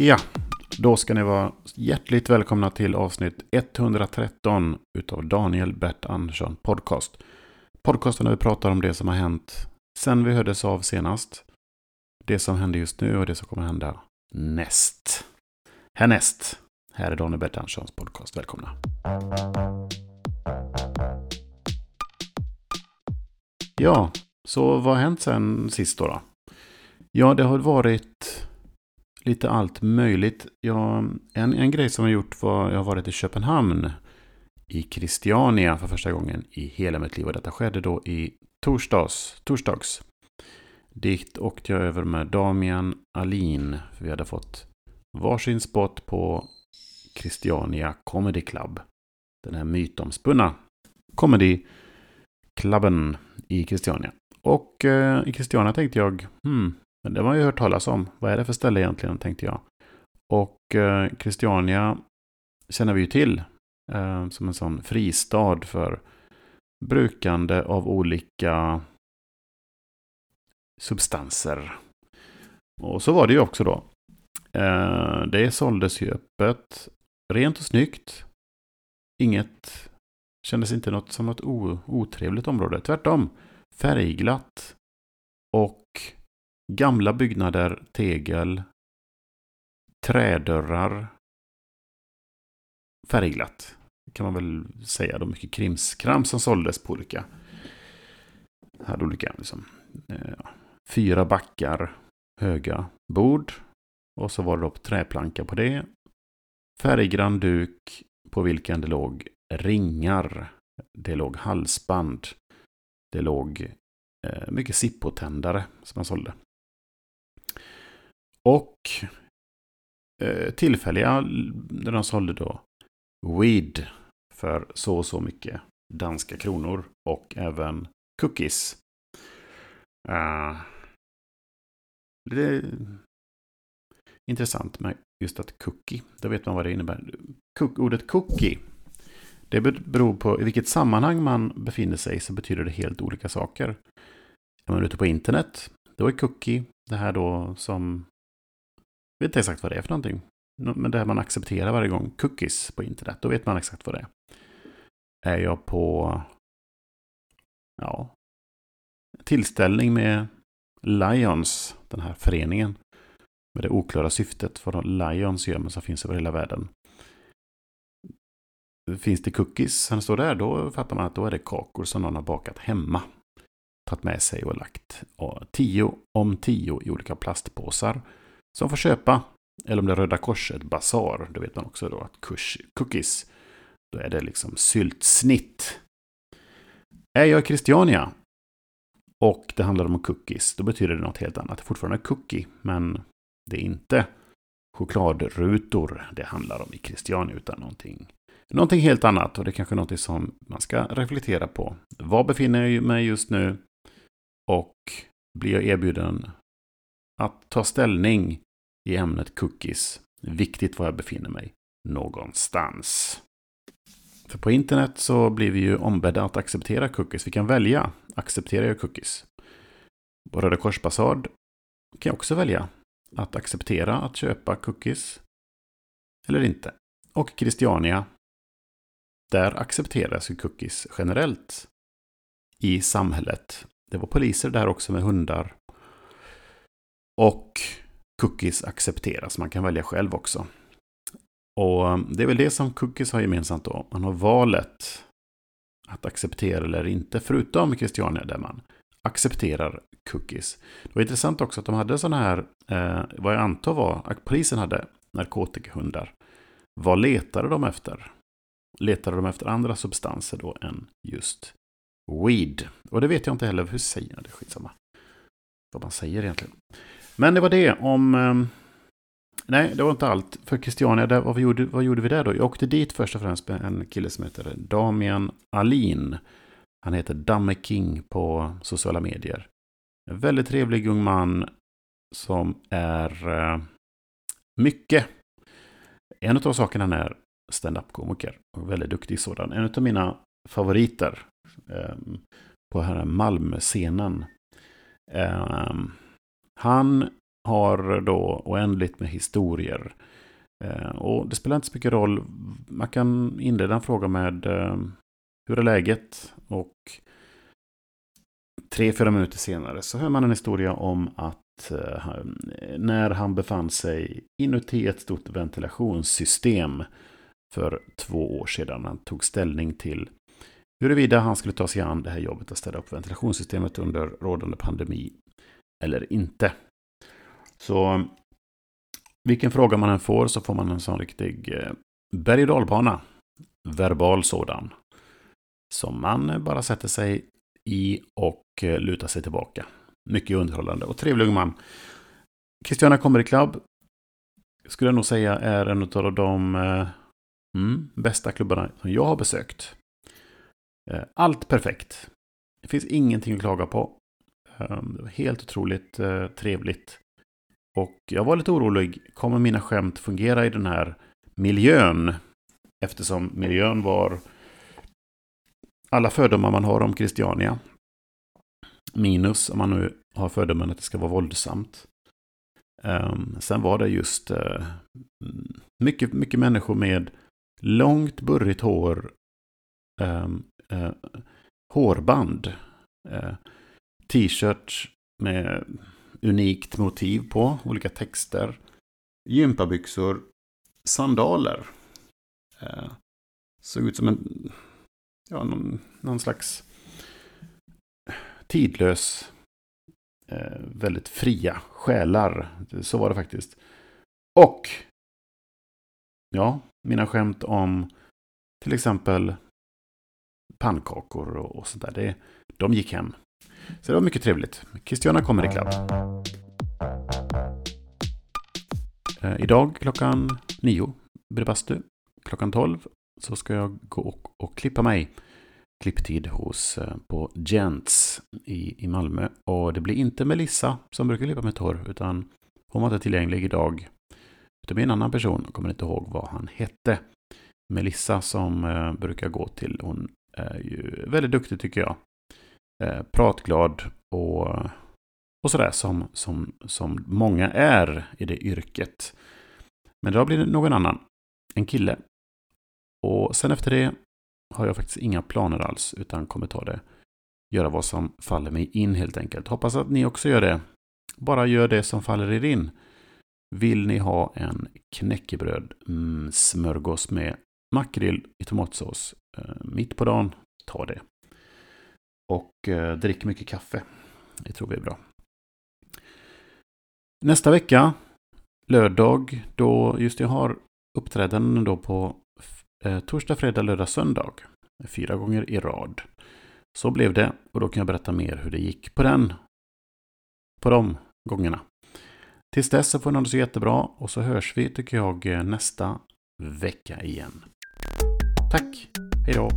Ja, då ska ni vara hjärtligt välkomna till avsnitt 113 utav Daniel Bert Andersson Podcast. Podcasten där vi pratar om det som har hänt sen vi hördes av senast. Det som händer just nu och det som kommer hända näst. Härnäst. Här är Daniel Bert Anderssons podcast. Välkomna. Ja, så vad har hänt sen sist då? då? Ja, det har varit lite allt möjligt. Ja, en, en grej som jag gjort var, jag har varit i Köpenhamn i Christiania för första gången i hela mitt liv. Och detta skedde då i torsdags. torsdags. Dit åkte jag över med Damian Alin. För vi hade fått varsin spot på Christiania Comedy Club. Den här mytomspunna comedyklubben i Christiania. Och eh, i Christiania tänkte jag, hmm, men det har man ju hört talas om. Vad är det för ställe egentligen, tänkte jag. Och eh, Christiania känner vi ju till eh, som en sån fristad för brukande av olika substanser. Och så var det ju också då. Eh, det såldes ju öppet, rent och snyggt. Inget, kändes inte något som något otrevligt område. Tvärtom, färgglatt. Och Gamla byggnader, tegel, trädörrar, färgglatt. Kan man väl säga. då, mycket krimskram som såldes på olika. Hade olika liksom, eh, fyra backar höga bord. Och så var det då träplanka på det. Färggrann duk på vilken det låg ringar. Det låg halsband. Det låg eh, mycket sippotändare som man sålde. Och eh, tillfälliga där de sålde då weed för så och så mycket danska kronor och även cookies. Uh, det är intressant med just att cookie, då vet man vad det innebär. Cook, ordet cookie, det beror på i vilket sammanhang man befinner sig så betyder det helt olika saker. Är man ute på internet, då är cookie det här då som vet inte exakt vad det är för någonting. Men det här man accepterar varje gång. Cookies på internet. Då vet man exakt vad det är. Är jag på ja, tillställning med Lions, den här föreningen. Med det oklara syftet vad Lions gör, men som finns över hela världen. Finns det cookies som står där, då fattar man att då är det kakor som någon har bakat hemma. Tagit med sig och lagt tio om tio i olika plastpåsar som får köpa. Eller om det är Röda Korset Basar, då vet man också då att kush, cookies, då är det liksom syltsnitt. Är jag i Christiania och det handlar om cookies, då betyder det något helt annat. Det är fortfarande cookie, men det är inte chokladrutor det handlar om i Christiania, utan någonting, någonting helt annat. Och det är kanske någonting som man ska reflektera på. Var befinner jag mig just nu? Och blir jag erbjuden att ta ställning i ämnet cookies. Viktigt var jag befinner mig någonstans. För på internet så blir vi ju ombedda att acceptera cookies. Vi kan välja. Accepterar jag cookies? På Röda Korsbasad kan jag också välja att acceptera att köpa cookies eller inte. Och Christiania, där accepteras ju cookies generellt i samhället. Det var poliser där också med hundar. Och cookies accepteras. Man kan välja själv också. Och eh, det är väl det som cookies har gemensamt då. Man har valet att acceptera eller inte. Förutom Christiania där man accepterar cookies. Det var intressant också att de hade sådana här, eh, vad jag antar var att polisen hade, narkotikahundar. Vad letade de efter? Letade de efter andra substanser då än just weed? Och det vet jag inte heller, hur säger jag det? Skitsamma. Vad man säger egentligen. Men det var det om... Ehm, nej, det var inte allt. För Christiania, där, vad, gjorde, vad gjorde vi där då? Jag åkte dit först och främst med en kille som heter Damian Alin. Han heter Damme King på sociala medier. En väldigt trevlig ung man som är eh, mycket. En av sakerna han är stand-up-komiker. Och väldigt duktig sådan. En av mina favoriter eh, på här Malmö-scenen. Eh, han har då oändligt med historier. Eh, och det spelar inte så mycket roll. Man kan inleda en fråga med eh, hur är läget? Och tre, fyra minuter senare så hör man en historia om att eh, när han befann sig inuti ett stort ventilationssystem för två år sedan. Han tog ställning till huruvida han skulle ta sig an det här jobbet att ställa upp ventilationssystemet under rådande pandemi eller inte. Så vilken fråga man än får så får man en sån riktig eh, berg och dalbana. Verbal sådan. Som man bara sätter sig i och eh, lutar sig tillbaka. Mycket underhållande och trevlig man. Christiana Comedy Club skulle jag nog säga är en av de eh, mm, bästa klubbarna som jag har besökt. Allt perfekt. Det finns ingenting att klaga på. Ehm, det var helt otroligt eh, trevligt. Och jag var lite orolig, kommer mina skämt fungera i den här miljön? Eftersom miljön var alla fördomar man har om Christiania. Minus om man nu har fördomen att det ska vara våldsamt. Ehm, sen var det just eh, mycket, mycket människor med långt burrigt hår. Ehm, eh, hårband. T-shirt med unikt motiv på, olika texter. Gympabyxor, sandaler. Eh, såg ut som en, ja, någon, någon slags tidlös, eh, väldigt fria själar. Så var det faktiskt. Och, ja, mina skämt om till exempel pannkakor och, och sånt där. Det, de gick hem. Så det var mycket trevligt. Christiana Comedy Club. Eh, idag klockan nio blir det bastu. Klockan tolv så ska jag gå och, och klippa mig. Klipptid hos eh, på Gents i, i Malmö. Och det blir inte Melissa som brukar klippa mitt hår. Utan hon var inte tillgänglig idag. Det blir en annan person. Jag kommer inte ihåg vad han hette. Melissa som eh, brukar gå till. Hon är ju väldigt duktig tycker jag. Eh, pratglad och, och sådär som, som, som många är i det yrket. Men idag blir det någon annan. En kille. Och sen efter det har jag faktiskt inga planer alls utan kommer ta det. Göra vad som faller mig in helt enkelt. Hoppas att ni också gör det. Bara gör det som faller er in. Vill ni ha en knäckebröd mm, smörgås med makrill i tomatsås eh, mitt på dagen, ta det. Och eh, drick mycket kaffe. Det tror vi är bra. Nästa vecka, lördag, då just jag har uppträdanden då på eh, torsdag, fredag, lördag, söndag. Fyra gånger i rad. Så blev det och då kan jag berätta mer hur det gick på den. På de gångerna. Tills dess så får ni ha det så jättebra och så hörs vi tycker jag nästa vecka igen. Tack! Hej då!